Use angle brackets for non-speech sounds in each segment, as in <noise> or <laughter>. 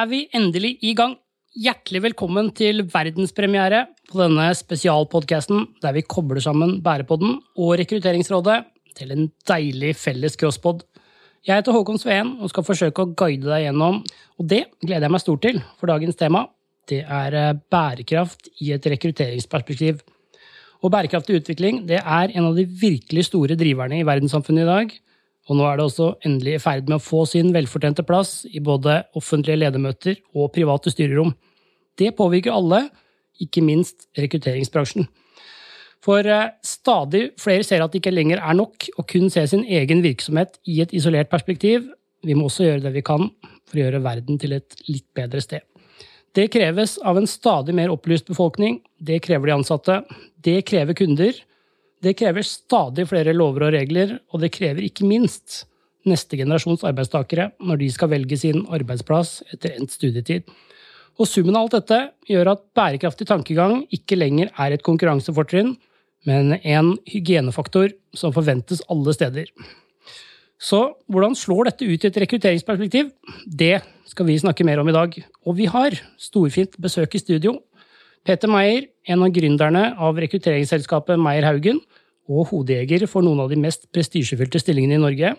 er vi endelig i gang. Hjertelig velkommen til verdenspremiere på denne spesialpodkasten der vi kobler sammen Bærepodden og Rekrutteringsrådet til en deilig felles crosspod. Jeg heter Håkon Sveen og skal forsøke å guide deg gjennom, og det gleder jeg meg stort til, for dagens tema det er eh, bærekraft i et rekrutteringsperspektiv. Og bærekraftig utvikling det er en av de virkelig store driverne i verdenssamfunnet i dag. Og nå er det også endelig i ferd med å få sin velfortjente plass i både offentlige ledermøter og private styrerom. Det påvirker alle, ikke minst rekrutteringsbransjen. For eh, stadig flere ser at det ikke lenger er nok å kun se sin egen virksomhet i et isolert perspektiv. Vi må også gjøre det vi kan for å gjøre verden til et litt bedre sted. Det kreves av en stadig mer opplyst befolkning. Det krever de ansatte. Det krever kunder. Det krever stadig flere lover og regler, og det krever ikke minst neste generasjons arbeidstakere når de skal velge sin arbeidsplass etter endt studietid. Og Summen av alt dette gjør at bærekraftig tankegang ikke lenger er et konkurransefortrinn, men en hygienefaktor som forventes alle steder. Så hvordan slår dette ut i et rekrutteringsperspektiv? Det skal vi snakke mer om i dag. Og vi har storfint besøk i studio. Peter Meyer, en av gründerne av rekrutteringsselskapet Meyer Haugen, og hodejeger for noen av de mest prestisjefylte stillingene i Norge.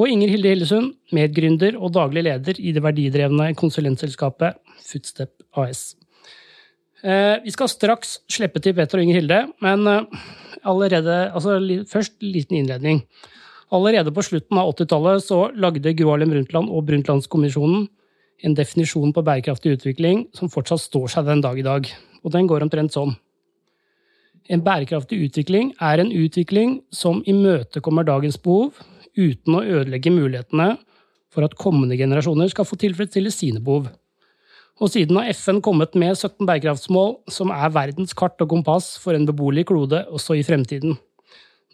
Og Inger Hilde Hillesund, medgründer og daglig leder i det verdidrevne konsulentselskapet Footstep AS. Eh, vi skal straks slippe til Peter og Inger Hilde, men eh, allerede, altså, først en liten innledning. Allerede på slutten av 80-tallet lagde Gro Harlem Brundtland og Brundtlandskommisjonen en definisjon på bærekraftig utvikling som fortsatt står seg den dag i dag. Og den går omtrent sånn. En bærekraftig utvikling er en utvikling som imøtekommer dagens behov, uten å ødelegge mulighetene for at kommende generasjoner skal få tilfredsstille sine behov. Og siden har FN kommet med 17 bærekraftsmål, som er verdens kart og kompass for en beboelig klode også i fremtiden.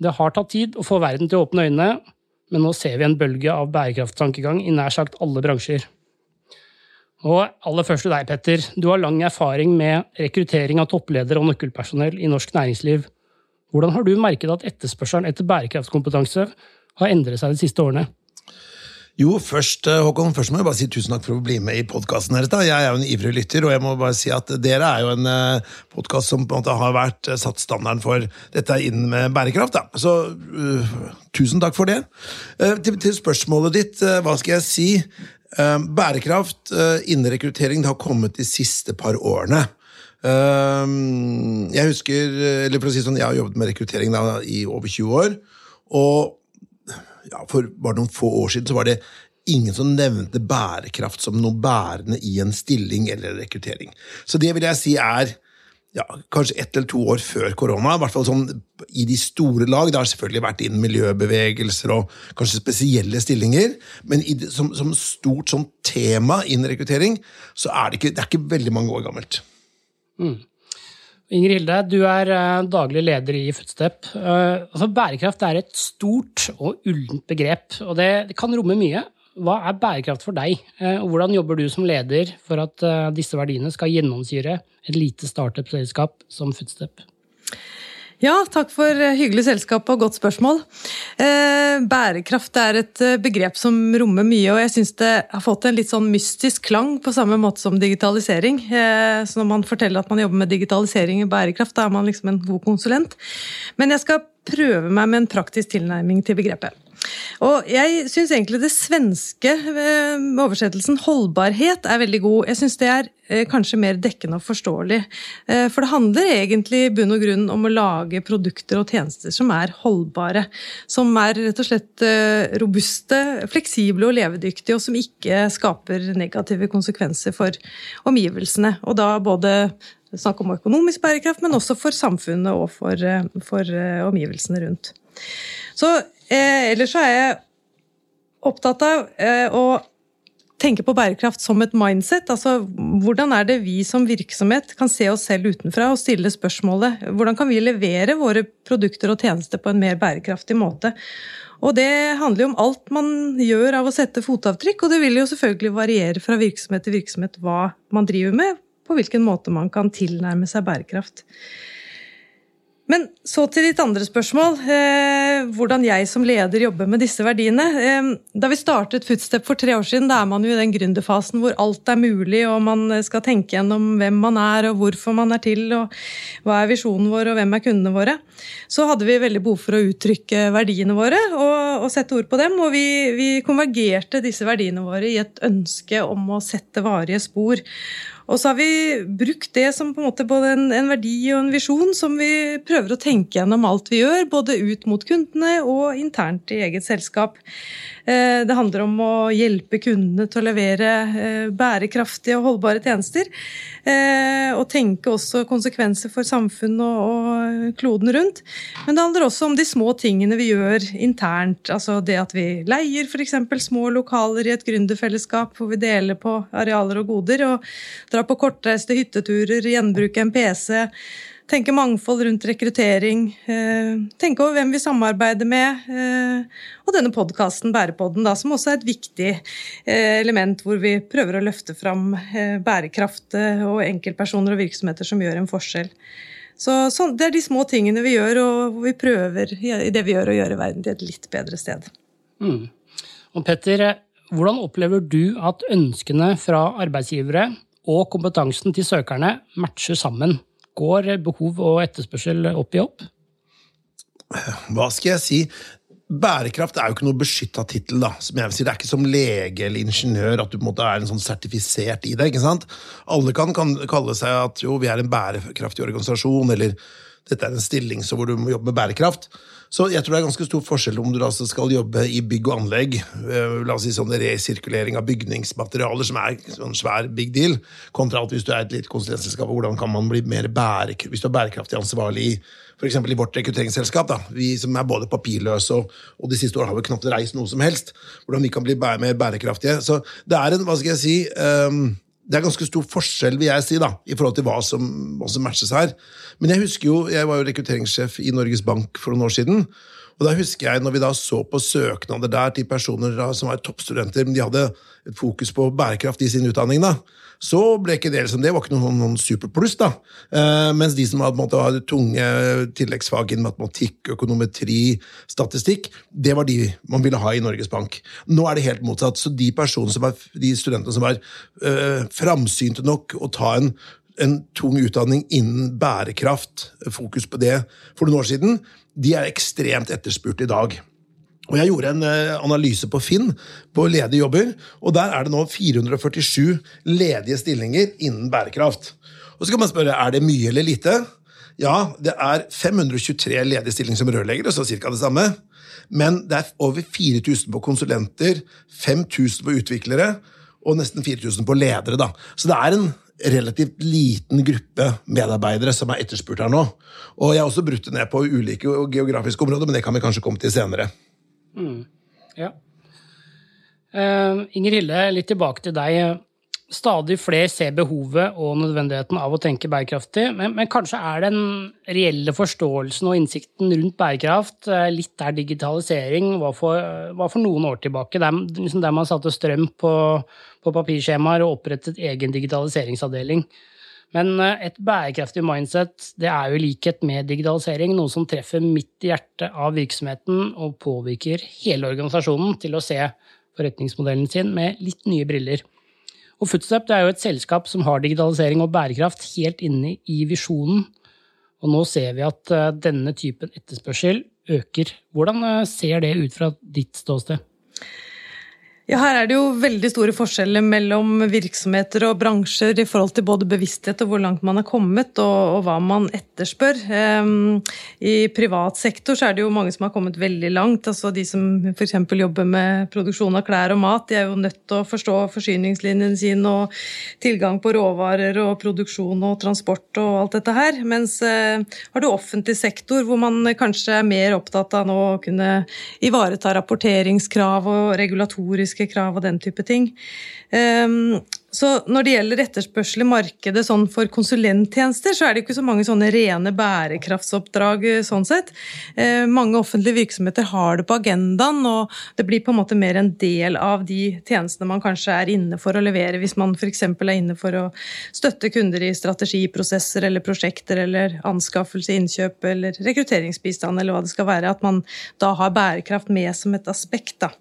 Det har tatt tid å få verden til å åpne øynene, men nå ser vi en bølge av bærekraftstankegang i nær sagt alle bransjer. Og aller først til deg, Petter. Du har lang erfaring med rekruttering av toppledere og nøkkelpersonell i norsk næringsliv. Hvordan har du merket at etterspørselen etter bærekraftskompetanse har endret seg de siste årene? Jo, først eh, Håkon, først må jeg bare si tusen takk for å bli med i podkasten deres. Jeg er jo en ivrig lytter, og jeg må bare si at dere er jo en uh, eh, podkast som på en måte har vært uh, satt standarden for dette inn med bærekraft. Da. Så uh, tusen takk for det. Uh, til, til, spørsmålet ditt, hva skal jeg si? Bærekraft innen rekruttering det har kommet de siste par årene. jeg husker, eller for å si sånn, jeg har jobbet med rekruttering da, i over 20 år. og ja, For bare noen få år siden så var det ingen som nevnte bærekraft som noe bærende i en stilling eller rekruttering. Så det vil jeg si er ja, kanskje ett eller to år før korona. I hvert fall sånn i de store lag. Det har selvfølgelig vært innen miljøbevegelser og kanskje spesielle stillinger. Men det, som, som, stort sånn tema innen rekruttering så er det ikke, det er ikke veldig mange år gammelt. Mm. Inger Hilde, du er eh, daglig leder i Footstep. Eh, altså, bærekraft er et stort og ullent begrep, og det, det, kan romme mye. Hva er bærekraft for deg, eh, og hvordan jobber du som leder for at disse verdiene skal gjennomsyre et lite startup-selskap som Footstep? Ja, takk for hyggelig selskap og godt spørsmål. Eh, bærekraft er et eh, begrep som rommer mye, og jeg syns det har fått en litt sånn mystisk klang på samme måte som digitalisering. Eh, så når man forteller at man jobber med digitalisering i bærekraft, da er man liksom en god konsulent. Men jeg skal prøve meg med en praktisk tilnærming til begrepet. Og jeg syns egentlig det svenske eh, oversettelsen 'holdbarhet' er veldig god. Jeg syns det er eh, kanskje mer dekkende og forståelig. Eh, for det handler egentlig i bunn og grunn om å lage produkter og tjenester som er holdbare. Som er rett og slett robuste, fleksible og levedyktige, og som ikke skaper negative konsekvenser for omgivelsene. Og da både snakk om økonomisk bærekraft, men også for samfunnet og for, for omgivelsene rundt. Så eh, ellers så er jeg opptatt av eh, å tenke på bærekraft som et mindset. Altså, hvordan er det vi som virksomhet kan se oss selv utenfra og stille spørsmålet hvordan kan vi levere våre produkter og tjenester på en mer bærekraftig måte? Og det handler jo om alt man gjør av å sette fotavtrykk, og det vil jo selvfølgelig variere fra virksomhet til virksomhet hva man driver med, på hvilken måte man kan tilnærme seg bærekraft. Men så til ditt andre spørsmål. Eh, hvordan jeg som leder jobber med disse verdiene. Eh, da vi startet Footstep for tre år siden, da er man jo i den gründerfasen hvor alt er mulig, og man skal tenke gjennom hvem man er, og hvorfor man er til, og hva er visjonen vår, og hvem er kundene våre. Så hadde vi veldig behov for å uttrykke verdiene våre og, og sette ord på dem. Og vi, vi konvergerte disse verdiene våre i et ønske om å sette varige spor. Og så har vi brukt det som på en måte både en, en, verdi og en visjon som vi prøver å tenke gjennom alt vi gjør, både ut mot kundene og internt i eget selskap. Eh, det handler om å hjelpe kundene til å levere eh, bærekraftige og holdbare tjenester. Tenke også konsekvenser for samfunn og kloden rundt. Men det handler også om de små tingene vi gjør internt. Altså det at vi leier f.eks. små lokaler i et gründerfellesskap hvor vi deler på arealer og goder. Og drar på kortreiste hytteturer, gjenbruke en PC tenke mangfold rundt rekruttering, eh, tenke over hvem vi samarbeider med. Eh, og denne podkasten, Bærepodden, da, som også er et viktig eh, element hvor vi prøver å løfte fram bærekraft og enkeltpersoner og virksomheter som gjør en forskjell. Så, Det er de små tingene vi gjør, og vi prøver i det vi gjør, å gjøre verden til et litt bedre sted. Mm. Og Petter, hvordan opplever du at ønskene fra arbeidsgivere og kompetansen til søkerne matcher sammen? Går behov og etterspørsel opp i opp? Hva skal jeg si? Bærekraft er jo ikke noe beskytta tittel. si. Det er ikke som lege eller ingeniør at du på en måte er en sånn sertifisert i det. ikke sant? Alle kan, kan kalle seg at jo, vi er en bærekraftig organisasjon, eller dette er en stilling hvor du må jobbe med bærekraft. Så jeg tror det er ganske stor forskjell om du altså skal jobbe i bygg og anlegg, eh, la oss si sånn resirkulering av bygningsmaterialer, som er en svær big deal, kontra at hvis du er et lite konsulentselskap, hvordan kan man bli mer bærekraftig, hvis du er bærekraftig ansvarlig i f.eks. i vårt rekrutteringsselskap, da, vi som er både papirløse og, og de siste årene har vi knapt reist noe som helst, hvordan vi kan bli mer bærekraftige. Så det er en, hva skal jeg si um, det er ganske stor forskjell vil jeg si, da, i forhold til hva som, hva som matches her. Men jeg husker jo, jeg var jo rekrutteringssjef i Norges Bank for noen år siden. Og da husker jeg, når vi da så på søknader der til personer da, som var toppstudenter, men de hadde et fokus på bærekraft i sin utdanning, da, så ble ikke det liksom, det var ikke noen, noen superpluss. da. Eh, mens de som hadde, måtte hadde tunge tilleggsfag innen matematikk, økonometri, statistikk, det var de man ville ha i Norges Bank. Nå er det helt motsatt. Så de, som var, de studentene som var eh, framsynte nok å ta en en tung utdanning innen bærekraft, fokus på det, for noen år siden, de er ekstremt etterspurt i dag. Og Jeg gjorde en eh, analyse på Finn på ledige jobber, og der er det nå 447 ledige stillinger innen bærekraft. Og Så kan man spørre er det mye eller lite. Ja, det er 523 ledige stillinger som rørleggere, så ca. det samme. Men det er over 4000 på konsulenter, 5000 på utviklere og nesten 4000 på ledere. Da. Så det er en relativt liten gruppe medarbeidere som er etterspurt her nå. Og jeg har også brutt det ned på ulike geografiske områder, men det kan vi kanskje komme til senere. Mm. Ja. Uh, Inger Hilde, litt tilbake til deg. Stadig flere ser behovet og nødvendigheten av å tenke bærekraftig, men, men, kanskje er den reelle forståelsen og innsikten rundt bærekraft eh, litt der digitalisering var for, var for noen år tilbake, der, liksom der man satte strøm på, på papirskjemaer og opprettet egen digitaliseringsavdeling. Men eh, et bærekraftig mindset det er jo i likhet med digitalisering noe som treffer midt i hjertet av virksomheten og påvirker hele organisasjonen til å se forretningsmodellen sin med litt nye briller. Og Footstep er jo et selskap som har digitalisering og bærekraft helt inne i visjonen. Og nå ser vi at eh, denne typen etterspørsel øker. Hvordan eh, ser det ut fra ditt ståsted? Ja, Her er det jo veldig store forskjeller mellom virksomheter og bransjer i forhold til både bevissthet og hvor langt man er kommet, og, og hva man etterspør. Um, I privat sektor så er det jo mange som har kommet veldig langt. altså De som f.eks. jobber med produksjon av klær og mat, de er jo nødt til å forstå forsyningslinjen sin og tilgang på råvarer og produksjon og transport og alt dette her. Mens uh, har du offentlig sektor, hvor man kanskje er mer opptatt av nå å kunne ivareta rapporteringskrav og regulatoriske etiske krav og den type ting. Ehm, så når det gjelder etterspørsel i markedet sånn for konsulenttjenester, så er det ikke så mange sånne rene bærekraftsoppdrag eh, sånn sett. Eh, mange offentlige virksomheter har det på agendaen, og det blir på en måte mer en del av de tjenestene man kanskje er inne for å levere, hvis man f.eks. er inne for å støtte kunder i strategiprosesser eller prosjekter eller anskaffelse, innkjøp eller rekrutteringsbistand eller hva det skal være. At man da har bærekraft med som et aspekt. da.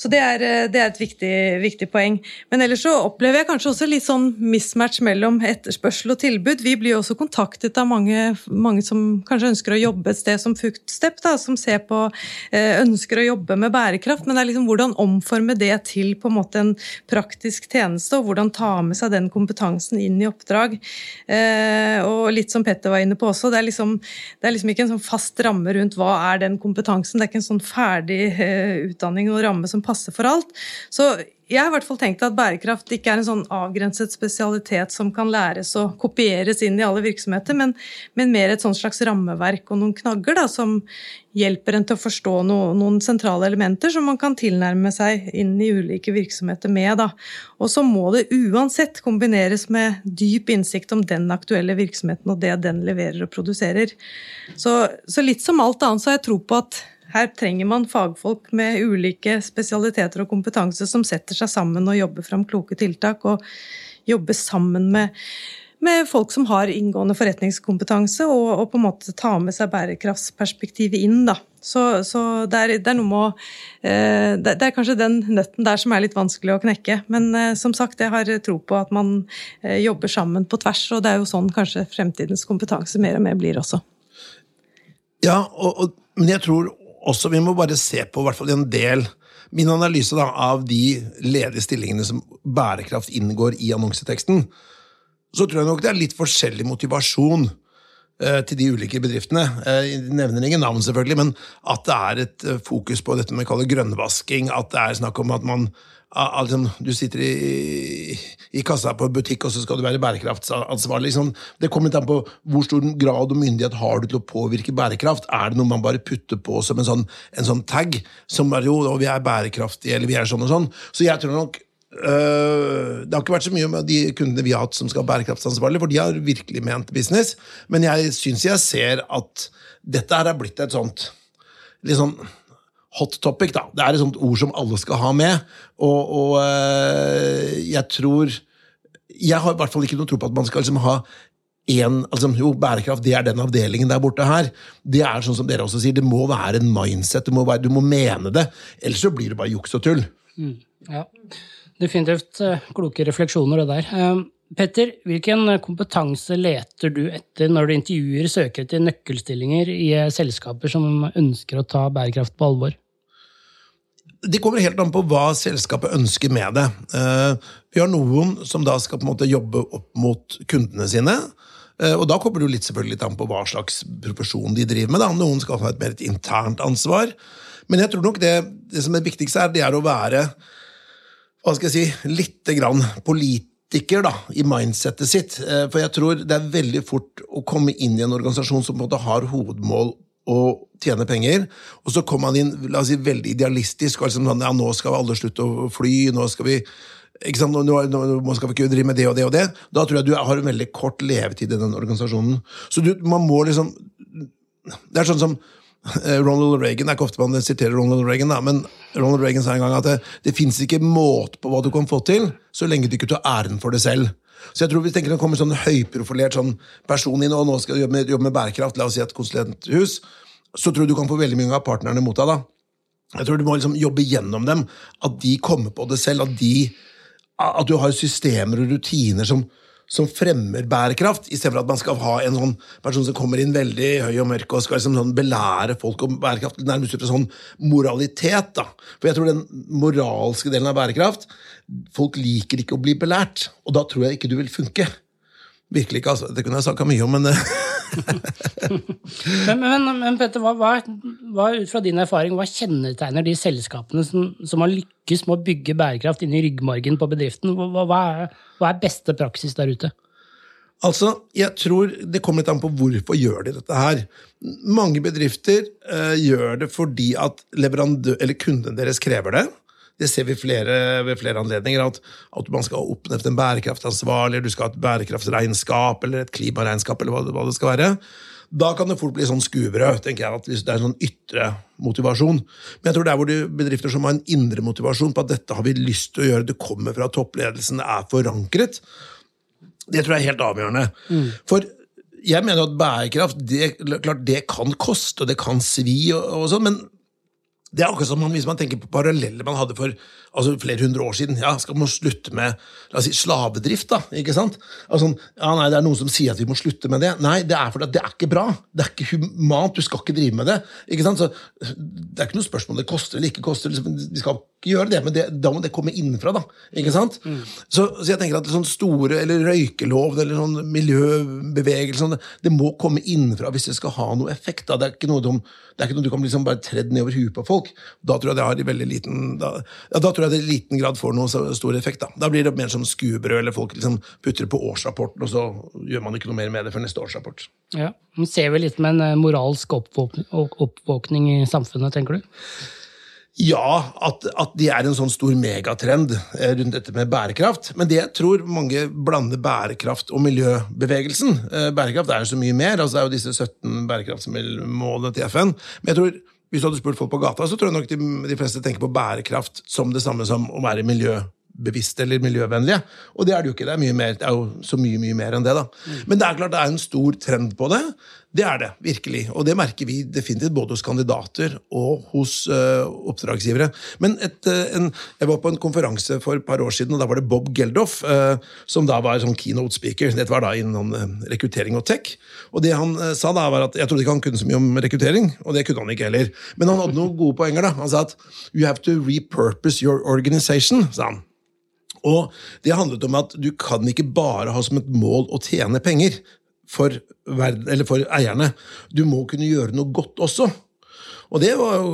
Så det er, eh, det er et viktig, viktig, poeng. Men ellers så opplever jeg kanskje også litt sånn mismatch mellom etterspørsel og tilbud. Vi blir jo også kontaktet av mange, mange som kanskje ønsker å jobbe et sted som Fuktstep, da, som ser på, eh, ønsker å jobbe med bærekraft. Men det er liksom hvordan omforme det til på en måte en praktisk tjeneste, og hvordan ta med seg den kompetansen inn i oppdrag. Eh, og litt som Petter var inne på også, det er liksom, det er liksom ikke en sånn fast ramme rundt hva er den kompetansen. Det er ikke en sånn ferdig utdanning og ramme som passe for alt. Så jeg har i hvert fall tenkt at bærekraft ikke er en sånn avgrenset spesialitet som kan læres og kopieres inn i alle virksomheter, men, men mer et sånn slags rammeverk og noen knagger da, som hjelper en til å forstå no, noen sentrale elementer som man kan tilnærme seg inn i ulike virksomheter med. Da. Og så må det uansett kombineres med dyp innsikt om den aktuelle virksomheten og det den leverer og produserer. Så, så litt som alt annet så har jeg tro på at her trenger man fagfolk med ulike spesialiteter og kompetanse som setter seg sammen og jobber fram kloke tiltak, og jobber sammen med, med folk som har inngående forretningskompetanse, og, og, på en måte ta med seg bærekraftsperspektivet inn. Da. Så, så det, er, det, er, noe med å eh, det, det, er kanskje den nøtten der som er litt vanskelig å knekke. Men eh, som sagt, jeg har tro på at man eh, jobber sammen på tvers, og det er jo sånn kanskje fremtidens kompetanse mer og mer blir også. Ja, og, og, men jeg tror også vi må bare se på hvert fall en del Min analyse da, av de ledige stillingene som bærekraft inngår i annonseteksten, så tror jeg nok det er litt forskjellig motivasjon eh, til de ulike bedriftene. Eh, jeg nevner ingen navn, selvfølgelig, men at det er et eh, fokus på dette med grønnvasking, at det er snakk om at man Altså, du sitter i, i, kassa på butikk, og så skal du være bærekraftsansvarlig. Liksom. Det kommer litt an på hvor stor grad og myndighet har du til å påvirke bærekraft. Er det noe man bare putter på som en sånn, en sånn tag? Som bare jo, vi er bærekraftige, eller vi er sånn og sånn. Så jeg tror nok Uh, Det har ikke vært så mye med de kundene vi har hatt som skal være bærekraftsansvarlig, for de har virkelig ment business. Men jeg syns jeg ser at dette her er blitt et sånt litt sånn hot topic. da. Det er et sånt ord som alle skal ha med. Og, og øh, jeg tror Jeg har i hvert fall ikke noe tro på at man skal liksom ha en, altså, jo, bærekraft det er den avdelingen der borte her. Det er sånn som dere også sier, det må være en mindset. Må være, du må mene det. Ellers så blir det bare juks og tull. Mm, ja, Definitivt uh, kloke refleksjoner, det der. Uh, Petter, hvilken kompetanse leter du etter når du intervjuer søkere til nøkkelstillinger i selskaper som ønsker å ta bærekraft på alvor? Det kommer helt an på hva selskapet ønsker med det. Eh, vi har noen som da skal på en måte jobbe opp mot kundene sine. Eh, og da kommer det jo litt selvfølgelig litt an på hva slags profesjon de driver med. Da. Noen skal ha et mer et internt ansvar. Men jeg tror nok det, det som er viktigste er, det er å være hva skal jeg si, lite grann politiker da, i mindsettet sitt. Eh, for jeg tror det er veldig fort å komme inn i en organisasjon som på en måte har hovedmål å tjene penger, og så kommer han inn la oss si, veldig idealistisk og liksom sånn, ja, nå skal alle slutte å fly, nå skal vi ikke sant, nå, nå skal vi ikke drive med det og det og det. Da tror jeg du har en veldig kort levetid i den organisasjonen. Så du, man må liksom Det er sånn som Eh, Ronald Reagan det er ikke ofte man siterer Ronald Reagan, da, men Ronald Reagan sa en gang at det, det fins ikke måte på hva du kan få til, så lenge du ikke tar æren for det selv. Så jeg tror Hvis tenker det kommer sånn høyprofilert sånn person inn og nå skal jobbe med, jobbe med bærekraft, la oss si et konsulenthus, så tror jeg du kan få veldig mange av partnerne mot deg. da. Jeg tror du må liksom jobbe gjennom dem, at de kommer på det selv. At, de, at du har systemer og rutiner som, som fremmer bærekraft, istedenfor at man skal ha en sånn person som kommer inn veldig høy og mørk og skal liksom sånn belære folk om bærekraft, nærmest ut fra sånn moralitet. da. For jeg tror den moralske delen av bærekraft Folk liker ikke å bli belært, og da tror jeg ikke du vil funke. Virkelig ikke, altså. Det kunne jeg snakka mye om, <laughs> men men, men, men, Petter, hva, hva, ut fra din erfaring, hva kjennetegner de selskapene som, som, har lykkes med å bygge bærekraft inn i ryggmargen på bedriften? Hva, hva, er, hva er beste praksis der ute? Altså, jeg tror Det kommer litt an på hvorfor gjør de dette her. Mange bedrifter uh, gjør det fordi at kunden deres krever det. Det ser vi flere, ved flere anledninger. At, at man skal oppnevne en bærekraftansvarlig, eller du skal ha et bærekraftsregnskap eller et klimaregnskap, eller hva det, hva det skal være. Da kan det fort bli sånn skuebrød, tenker jeg, at hvis det er en sånn ytre motivasjon. Men jeg tror det er hvor du bedrifter som har en indre motivasjon på at dette har vi lyst til å gjøre, det kommer fra toppledelsen, det er forankret, det tror jeg er helt avgjørende. For jeg mener at bærekraft det, klart det kan koste, og det kan svi, og, og sånn, men det er akkurat som man, hvis man tenker på paralleller man hadde for altså flere hundre år siden. ja, Skal man slutte med la oss si, slavedrift? da, ikke sant? Altså, ja, nei, Det er noen som sier at vi må slutte med det. Nei, det er fordi det er ikke bra. Det er ikke humant. Du skal ikke drive med det. ikke sant? Så Det er ikke noe spørsmål om det koster eller ikke koster. Liksom, vi skal ikke gjøre det, men det, da må det komme innenfra. da, ikke sant? Mm. Så, så, jeg tenker at sånn store, eller røykelov eller sånn miljøbevegelse sånn, Det må komme innenfra hvis det skal ha noe effekt. da, Det er ikke noe, de, det er ikke noe du kan liksom bare tredd nedover huet på folk. Da tror jeg det har i veldig liten da, ja, da tror jeg det i liten grad får noe stor effekt. Da, da blir det mer som skuebrød, eller folk liksom putter det på årsrapporten, og så gjør man ikke noe mer med det før neste årsrapport. Ja, Man ser vel litt med en eh, moralsk oppvåkning i samfunnet, tenker du? Ja, at, at, de er en sånn stor megatrend eh, rundt dette med bærekraft. Men det jeg tror mange blander bærekraft og miljøbevegelsen. Eh, bærekraft er jo så mye mer. altså Det er jo disse 17 bærekraftsmålene til FN. Men jeg tror hvis du hadde spurt folk på gata, så tror jeg nok de, de fleste tenker på bærekraft som det samme som å være miljøbevisste eller miljøvennlige. Og det er det jo ikke. Det er, mye mer, det er jo så mye mye mer enn det. da. Mm. Men det er klart det er en stor trend på det. Det er det, virkelig. Og det merker vi definitivt både hos kandidater og hos uh, oppdragsgivere. Men et, uh, en, jeg var på en konferanse for et par år siden, og da var det Bob Geldof, uh, som da var sånn keynote speaker. Dette var da innen rekruttering og tech. Og det han sa da, var at Jeg trodde ikke han kunne så mye om rekruttering, og det kunne han ikke heller. Men han hadde noen gode poenger. da. Han sa at you have to repurpose your organization, sa han. Og Det handlet om at du kan ikke bare ha som et mål å tjene penger for, verden, for eierne. Du må kunne gjøre noe godt også. Og det var jo,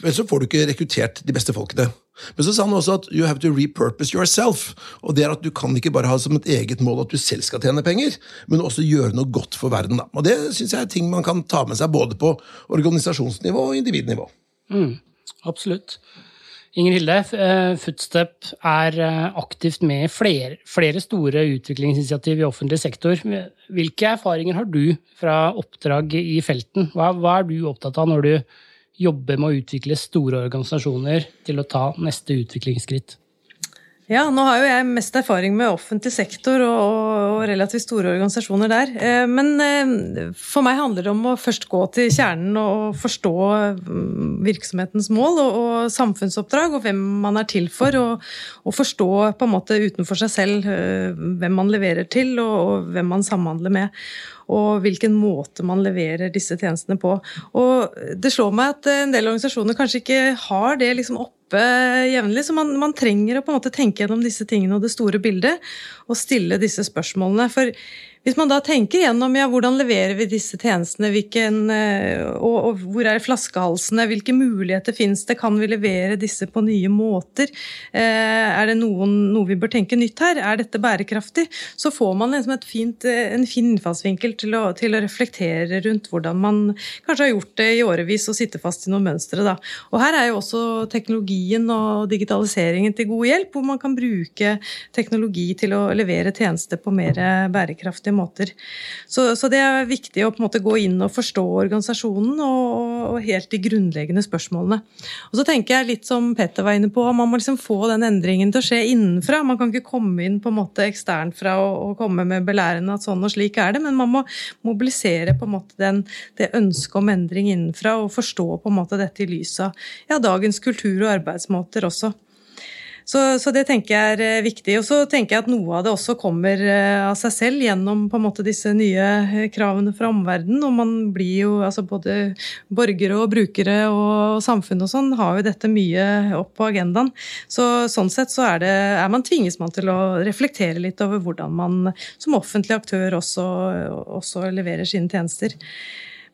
Ellers så får du ikke rekruttert de beste folkene. Men så sa han også at you have to repurpose yourself. Og det er at Du kan ikke bare ha som et eget mål at du selv skal tjene penger, men også gjøre noe godt for verden. Da. Og Det syns jeg er ting man kan ta med seg både på organisasjonsnivå og individnivå. Mm, absolutt. Inger Hilde, eh, Footstep er eh, aktivt med i flere, flere, store utviklingsinitiativ i offentlig sektor. Hvilke erfaringer har du fra oppdrag i felten? Hva, hva er du opptatt av når du jobber med å utvikle store organisasjoner til å ta neste utviklingsskritt? Ja, nå har jo jeg mest erfaring med offentlig sektor og, og relativt store organisasjoner der. Eh, men eh, for meg handler det om å først gå til kjernen og forstå mm, virksomhetens mål og, og samfunnsoppdrag, og hvem man er til for. Og, og, forstå på en måte utenfor seg selv eh, hvem man leverer til, og, hvem man samhandler med og hvilken måte man leverer disse tjenestene på. Og det slår meg at en del organisasjoner kanskje ikke har det liksom opp oppe jevnlig. Så man, man, trenger å på en måte tenke gjennom disse tingene og det store bildet, og stille disse spørsmålene. For hvis man da tenker gjennom ja, hvordan leverer vi disse tjenestene, hvilken, eh, og, og, hvor er flaskehalsene, hvilke muligheter finnes det, kan vi levere disse på nye måter, eh, er det noen, noe vi bør tenke nytt her, er dette bærekraftig, så får man liksom fint, eh, en fin innfallsvinkel til å, til å, reflektere rundt hvordan man kanskje har gjort det i årevis og sitte fast i noen mønstre. Da. Og her er jo også teknologien og digitaliseringen til god hjelp, hvor man kan bruke teknologi til å levere tjenester på mer bærekraftig bærekraftige måter. Så, så, det er viktig å på en måte gå inn og forstå organisasjonen og, og, helt de grunnleggende spørsmålene. Og så tenker jeg litt som Petter var inne på, man må liksom få den endringen til å skje innenfra. Man kan ikke komme inn på en måte eksternt fra og, og komme med belærende at sånn og slik er det, men man må mobilisere på en måte den, det ønsket om endring innenfra og forstå på en måte dette i lys av ja, dagens kultur og arbeidsmåter også. Så, så, det tenker jeg er eh, viktig. Og så tenker jeg at noe av det også kommer eh, av seg selv gjennom på en måte disse nye eh, kravene fra omverdenen. Og man blir jo altså både borgere og brukere og samfunn og sånn har jo dette mye opp på agendaen. Så sånn sett så er, det, er man tvinges man til å reflektere litt over hvordan man som offentlig aktør også, også leverer sine tjenester.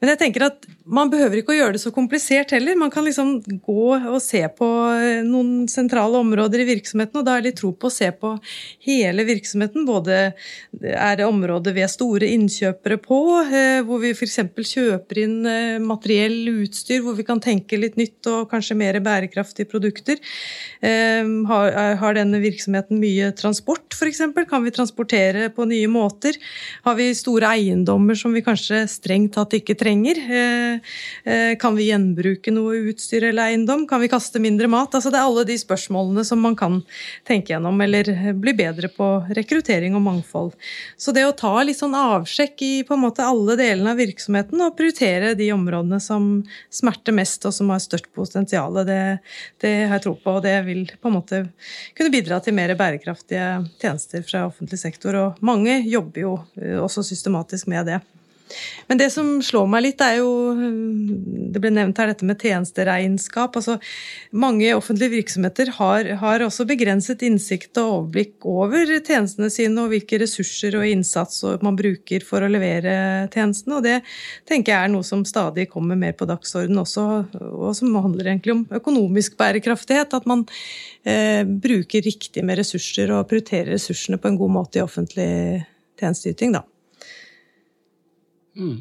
Men jeg tenker at man behøver ikke å gjøre det så komplisert heller. Man kan liksom gå og se på eh, noen sentrale områder i virksomheten, og da er det tro på å se på hele virksomheten. Både er det områder vi er store innkjøpere på, eh, hvor vi f.eks. kjøper inn eh, materiell utstyr, hvor vi kan tenke litt nytt og kanskje mer bærekraftige produkter. Har denne virksomheten mye transport, f.eks.? Kan vi transportere på nye måter? Har vi store eiendommer som vi kanskje strengt tatt ikke trenger? Eh, kan vi gjenbruke noe utstyr eller eiendom? Kan vi kaste mindre mat? Altså det er alle de spørsmålene som man kan tenke gjennom, eller bli bedre på rekruttering og mangfold. Så det å ta litt sånn avsjekk i på en måte alle delene av virksomheten og prioritere de områdene som smerter mest og som har størst potensial, det, det har jeg tro på. Og det vil på en måte kunne bidra til mer bærekraftige tjenester fra offentlig sektor. Og mange jobber jo eh, også systematisk med det. Men det som slår meg litt, er jo Det ble nevnt her dette med tjenesteregnskap. altså Mange offentlige virksomheter har, har også begrenset innsikt og overblikk over tjenestene sine og hvilke ressurser og innsats man bruker for å levere tjenestene. Og det tenker jeg er noe som stadig kommer mer på dagsorden også, og som handler egentlig om økonomisk bærekraftighet. At man eh, bruker riktig med ressurser og prioriterer ressursene på en god måte i offentlig tjenesteyting. da. Mm.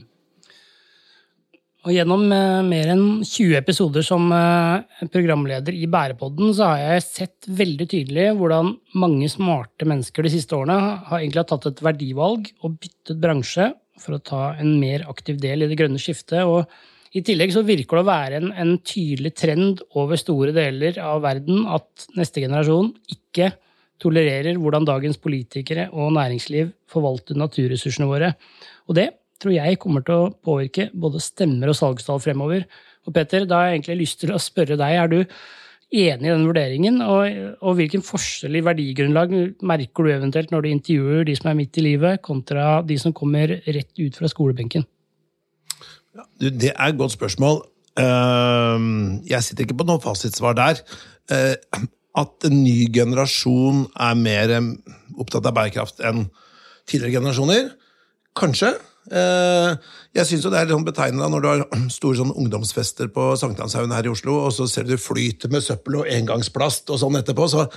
Og gjennom eh, mer enn 20 episoder som eh, programleder i Bærepodden, så har jeg sett veldig tydelig hvordan mange smarte mennesker de siste årene har egentlig tatt et verdivalg og byttet bransje for å ta en mer aktiv del i det grønne skiftet. og i tillegg så virker det å være en, en, tydelig trend over store deler av verden at neste generasjon ikke tolererer hvordan dagens politikere og næringsliv forvalter naturressursene våre. Og det tror jeg kommer til å påvirke både stemmer og salgstall fremover. Og Peter, da har jeg egentlig lyst til å spørre deg, er du enig i den vurderingen? Og, og, hvilken forskjell i verdigrunnlag merker du eventuelt når du intervjuer de som er midt i livet, kontra de som kommer rett ut fra skolebenken? Ja, det er et godt spørsmål. Ehm, jeg sitter ikke på noe fasitsvar der. Eh, at en ny generasjon er mer opptatt av bærekraft enn tidligere generasjoner? Kanskje. Eh, jeg syns det er litt betegnende når du har <clears throat> store sånn ungdomsfester på Sankthanshaugen her i Oslo, og så ser du flyter med søppel og engangsplast og sånn etterpå. Så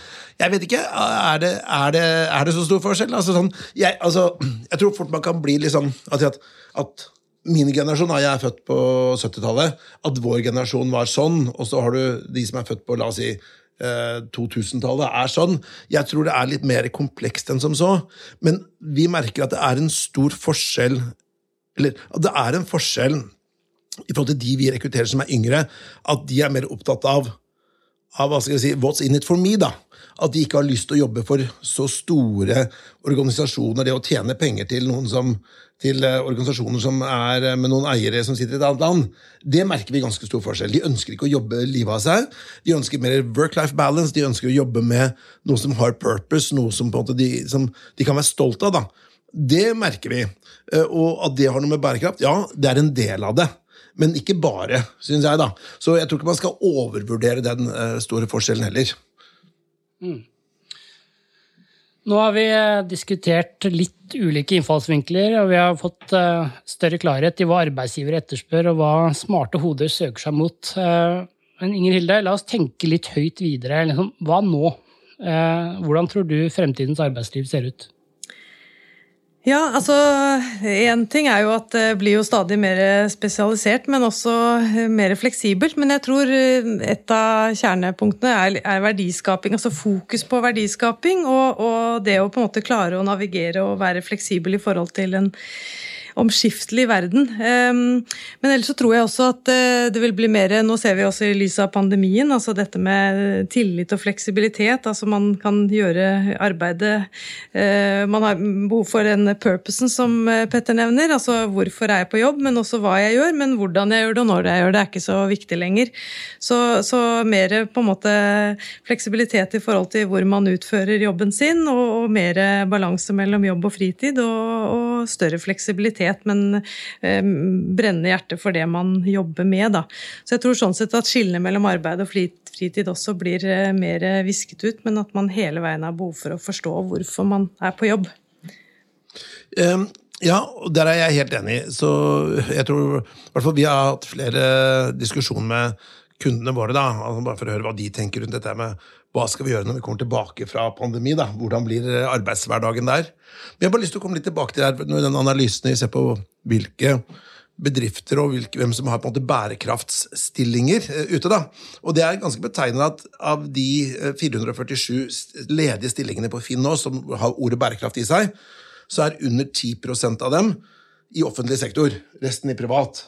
jeg vet ikke. Er det, er det, er det så stor forskjell? Altså, sånn, jeg, altså, <clears throat> jeg, tror fort man kan bli litt sånn at, at min generasjon, jeg er født på 70-tallet, at vår generasjon var sånn, og så har du de som er født på la oss si 2000-tallet eh, er sånn. Jeg tror det er litt mer komplekst enn som så. Men vi merker at det er en stor forskjell Eller at det er en forskjell i forhold til de vi rekrutterer som er yngre, at de er mer opptatt av, av hva skal jeg si, what's in it for me. da. At de ikke har lyst til å jobbe for så store organisasjoner, det å tjene penger til noen som til eh, organisasjoner som er eh, med noen eiere som sitter i et annet land, det merker vi ganske stor forskjell. De ønsker ikke å jobbe livet av seg. De ønsker mer work-life balance, de ønsker å jobbe med noe som har purpose, noe som, de, som de kan være stolt av. da. Det merker vi. Eh, og at det har noe med bærekraft, ja, det er en del av det. Men ikke bare, syns jeg. da. Så jeg tror ikke man skal overvurdere den store forskjellen heller. Mm. Nå har vi eh, diskutert litt ulike innfallsvinkler, og vi har fått eh, større klarhet i hva arbeidsgivere etterspør, og hva smarte hoder søker seg mot. Eh, men Inger Hilde, la oss tenke litt høyt videre. Liksom, hva nå? Hvordan tror du fremtidens arbeidsliv ser ut? Ja, altså Én ting er jo at det blir jo stadig mer spesialisert, men også mer fleksibelt. Men jeg tror et av kjernepunktene er, er verdiskaping. Altså fokus på verdiskaping og, og, det å på en måte klare å navigere og være fleksibel i forhold til en omskiftelig verden. Ehm, men ellers så tror jeg også at eh, det vil bli mer Nå ser vi også i lys av pandemien, altså dette med tillit og fleksibilitet. Altså man kan gjøre arbeidet eh, Man har behov for den purposen som eh, Petter nevner. Altså hvorfor er jeg på jobb, men også hva jeg gjør. Men hvordan jeg gjør det og når jeg gjør det, er ikke så viktig lenger. Så, så mer på en måte fleksibilitet i forhold til hvor man utfører jobben sin, og, og mer balanse mellom jobb og fritid, og, og større fleksibilitet aktivitet, men eh, brennende hjerte for det man jobber med. Da. Så jeg tror sånn sett at skillene mellom arbeid og fritid også blir eh, mer visket ut, men at man hele veien har behov for å forstå hvorfor man er på jobb. Um Ja, der er jeg helt enig. Så jeg tror, hvert Vi har hatt flere diskusjoner med kundene våre, da, altså bare for å høre hva de tenker rundt dette med hva skal vi gjøre når vi kommer tilbake fra pandemi. da, Hvordan blir arbeidshverdagen der? Men jeg har bare lyst til å komme litt tilbake til her, den analysen vi ser på hvilke bedrifter og hvilke, hvem som har på en måte bærekraftsstillinger uh, ute. da. Og det er ganske betegnende at av de 447 ledige stillingene på Finn nå, som har ordet bærekraft i seg, så er under 10% av dem i offentlig sektor. Resten i privat.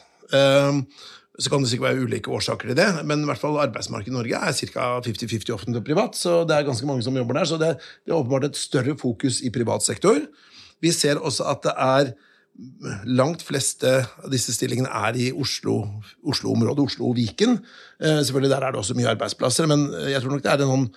Så kan det sikkert være ulike årsaker til det, men i hvert fall arbeidsmarkedet i Norge er ca. 50-50 offentlig og privat, så det er ganske mange som jobber der. Så det, det er åpenbart et større fokus i privat sektor. Vi ser også at det er langt fleste av disse stillingene er i Oslo-området, Oslo Oslo-Viken. Eh, selvfølgelig Der er det også mye arbeidsplasser, men jeg tror nok det er en sånn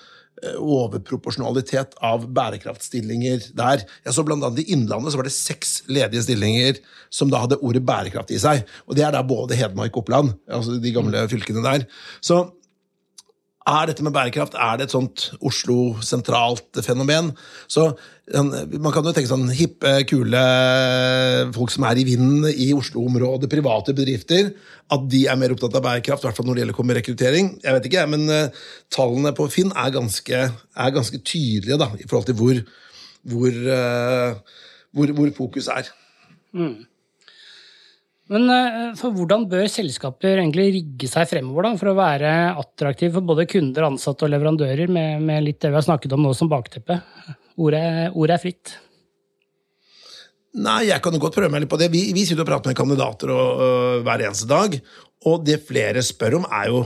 overproporsjonalitet av bærekraftstillinger der. Jeg så blant annet I Innlandet så var det seks ledige stillinger som da hadde ordet bærekraft i seg. Og Det er da både Hedmark og Oppland, altså de gamle fylkene der. Så er dette med bærekraft er det et sånt Oslo sentralt fenomen? Så Man kan jo tenke sånn hippe, kule folk som er i vinden i Oslo-området, private bedrifter, at de er mer opptatt av bærekraft, i hvert fall når det gjelder kommer rekruttering. Jeg vet ikke, men uh, tallene på Finn er ganske, er ganske tydelige da, i forhold til hvor, hvor, uh, hvor, hvor fokus er. Mm. Men eh, hvordan bør selskaper egentlig rigge seg fremover da, for å være attraktive for både kunder, ansatte og leverandører, med, med litt det vi har snakket om nå som bakteppe? Ordet, ordet er fritt. Nei, jeg kan godt prøve meg litt på det. Vi, vi sitter og prater med kandidater og, uh, hver eneste dag, og det flere spør om, er jo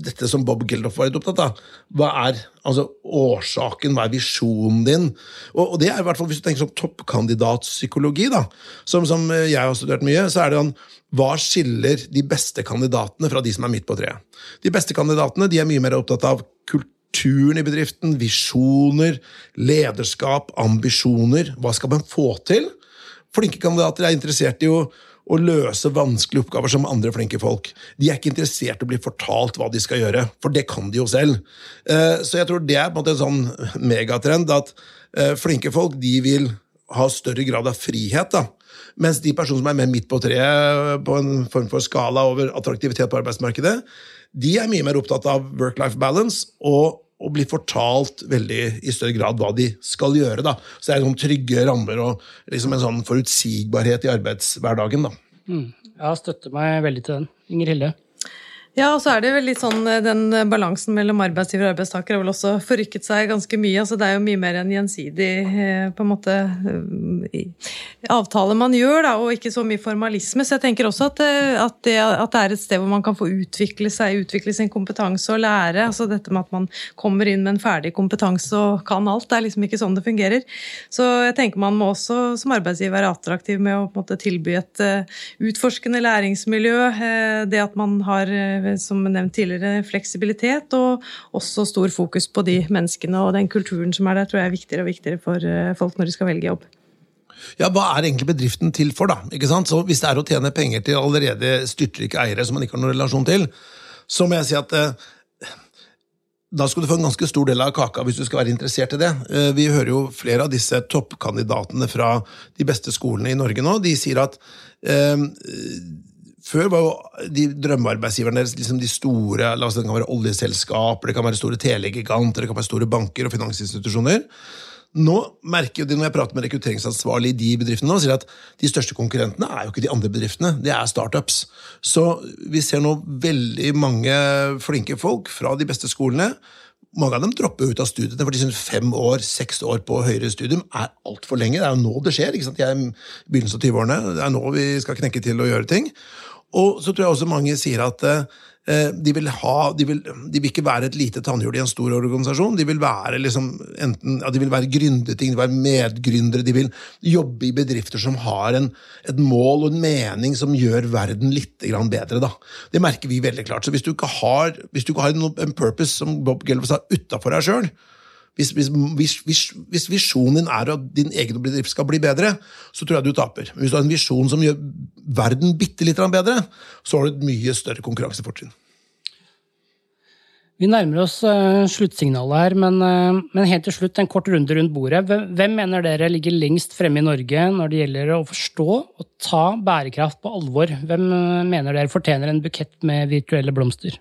dette som Bob Geldof var litt opptatt av. Hva er altså, årsaken, hva er visjonen din? Og, og, det er i hvert fall Hvis du tenker sånn toppkandidatpsykologi, da, som, som, jeg har studert mye, så er det sånn Hva skiller de beste kandidatene fra de som er midt på treet? De beste kandidatene de er mye mer opptatt av kulturen i bedriften, visjoner, lederskap, ambisjoner. Hva skal man få til? Flinke kandidater er interessert i å å løse vanskelige oppgaver som andre flinke folk. De er ikke interessert i å bli fortalt hva de skal gjøre, for det kan de jo selv. Eh, så jeg tror det er på en måte en sånn megatrend at eh, flinke folk de vil ha større grad av frihet. da. Mens de personene som er med midt på treet på en form for skala over attraktivitet på arbeidsmarkedet, de er mye mer opptatt av work-life balance og å bli fortalt veldig i større grad hva de skal gjøre. Da. Så det er sånn trygge rammer og liksom en sånn forutsigbarhet i arbeidshverdagen. Da. Mm. Jeg støtter meg veldig til den. Inger Hilde? Ja, og så er det vel litt sånn eh, den eh, balansen mellom arbeidsgiver og arbeidstaker har vel også forrykket seg ganske mye. altså Det er jo mye mer en gjensidig eh, på en måte avtale man gjør, da, og ikke så mye formalisme. Så jeg tenker også at, det, at det er et sted hvor man kan få utvikle seg, utvikle sin kompetanse og lære. altså Dette med at man kommer inn med en ferdig kompetanse og kan alt. Det er liksom ikke sånn det fungerer. Så jeg tenker man må også som arbeidsgiver være attraktiv med å på en måte tilby et utforskende læringsmiljø. Det at man har som nevnt tidligere, fleksibilitet, og også stor fokus på de menneskene og den kulturen som er der, tror jeg er viktigere og viktigere for eh, folk når de skal velge jobb. Ja, Hva er egentlig bedriften til for? da? Ikke sant? Så Hvis det er å tjene penger til allerede styrtrike eiere som man ikke har noen relasjon til, så må jeg si at eh, da skal du få en ganske stor del av kaka hvis du skal være interessert i det. Eh, vi hører jo flere av disse toppkandidatene fra de beste skolene i Norge nå. De sier at eh, før var jo de drømmearbeidsgiverne deres liksom de store la oss si, Det kan være oljeselskaper, det kan være store telegiganter, det kan være store banker og finansinstitusjoner. Nå merker de, når jeg prater med rekrutteringsansvarlig i de bedriftene, nå, sier at de største konkurrentene er jo ikke de andre bedriftene, det er startups. Så vi ser nå veldig mange flinke folk fra de beste skolene. Mange av dem dropper ut av studiene, for de synes fem år, seks år på høyere studium er altfor lenge. Det er jo nå det skjer. ikke sant? De er i begynnelsen av 20-årene. Det er nå vi skal knekke til å gjøre ting. Og så tror jeg også mange sier at eh, de, vil ha, de, vil, de, vil ikke være et lite tannhjul i en stor organisasjon. De vil være liksom enten, ja, de vil være gründerting, de vil være medgründere, de vil jobbe i bedrifter som har en, et mål og en mening som gjør verden litt bedre. Da. Det merker vi veldig klart. Så hvis du ikke har, du ikke har en, purpose, som Bob Geldof sa, utafor deg sjøl, hvis, hvis, hvis, hvis, visjonen din er at din egen bedrift skal bli bedre, så tror jeg du taper. Men hvis du har en visjon som gjør verden bitte litt bedre, så har du et mye større konkurransefortrinn. Vi nærmer oss uh, sluttsignalet her, men, uh, men, helt til slutt en kort runde rundt bordet. Hvem mener dere ligger lengst fremme i Norge når det gjelder å forstå og ta bærekraft på alvor? Hvem uh, mener dere fortjener en bukett med virtuelle blomster?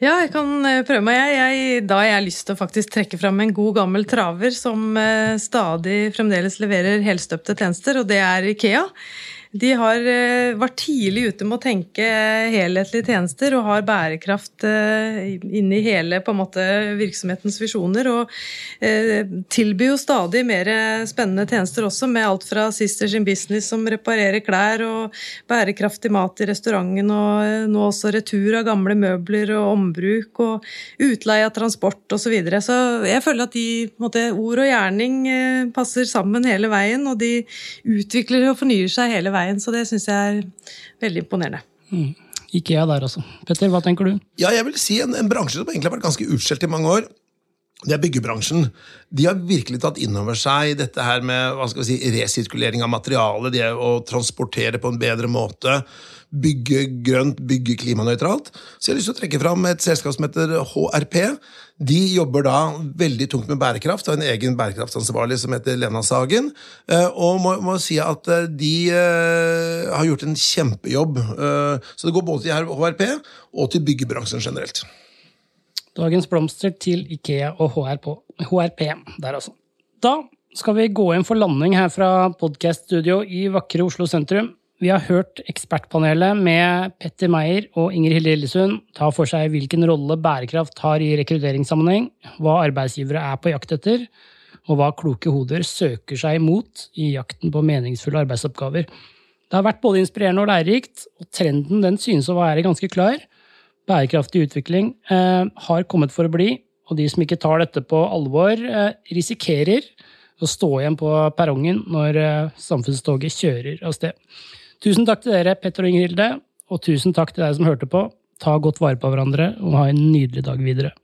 Ja, jeg kan prøve meg. Jeg, jeg, da har jeg lyst til å faktisk trekke fram en god gammel traver som stadig fremdeles leverer helstøpte tjenester, og det er Ikea. De har, vært var tidlig ute med å tenke helhetlige tjenester og har bærekraft eh, inn i hele måte, virksomhetens visjoner. Og eh, tilbyr jo stadig mer spennende tjenester også, med alt fra Sisters in Business som reparerer klær, og bærekraftig mat i restauranten, og nå også retur av gamle møbler og ombruk, og utleie av transport osv. Så, videre. så jeg føler at de måte, ord og gjerning passer sammen hele veien, og de utvikler og fornyer seg hele veien veien. Så det syns jeg er veldig imponerende. Mm. Ikea der også. Petter, hva tenker du? Ja, jeg vil si En, en bransje som egentlig har vært ganske utskjelt i mange år. Det er byggebransjen. De har virkelig tatt inn over seg dette her med hva skal vi si, resirkulering av materiale, det å transportere på en bedre måte bygge grønt, bygge klimanøytralt. Så jeg har lyst til å trekke fram et selskap som heter HRP. De jobber da veldig tungt med bærekraft, og en egen bærekraftsansvarlig som heter Lena Sagen. Eh, og må, må si at eh, de uh, har gjort en kjempejobb. Så det går både til HRP og til byggebransjen generelt. Dagens blomster til Ikea og HRP, HRP der altså. Da skal vi gå inn for landing her fra podkaststudio i vakre Oslo sentrum. Vi har hørt ekspertpanelet med Petter Meyer og Inger Hilde Lillesund ta for seg hvilken rolle bærekraft har i rekrutteringssammenheng, hva arbeidsgivere er på jakt etter, og hva kloke hoder søker seg imot i jakten på meningsfulle arbeidsoppgaver. Det har vært både inspirerende og lærerikt, og trenden den synes å være ganske klar. Bærekraftig utvikling eh, har kommet for å bli, og de som ikke tar dette på alvor, eh, risikerer å stå igjen på perrongen når eh, samfunnstoget kjører av sted. Tusen takk til dere, Petter og Ingrilde, og tusen takk til deg som hørte på. Ta godt vare på hverandre, og ha en nydelig dag videre.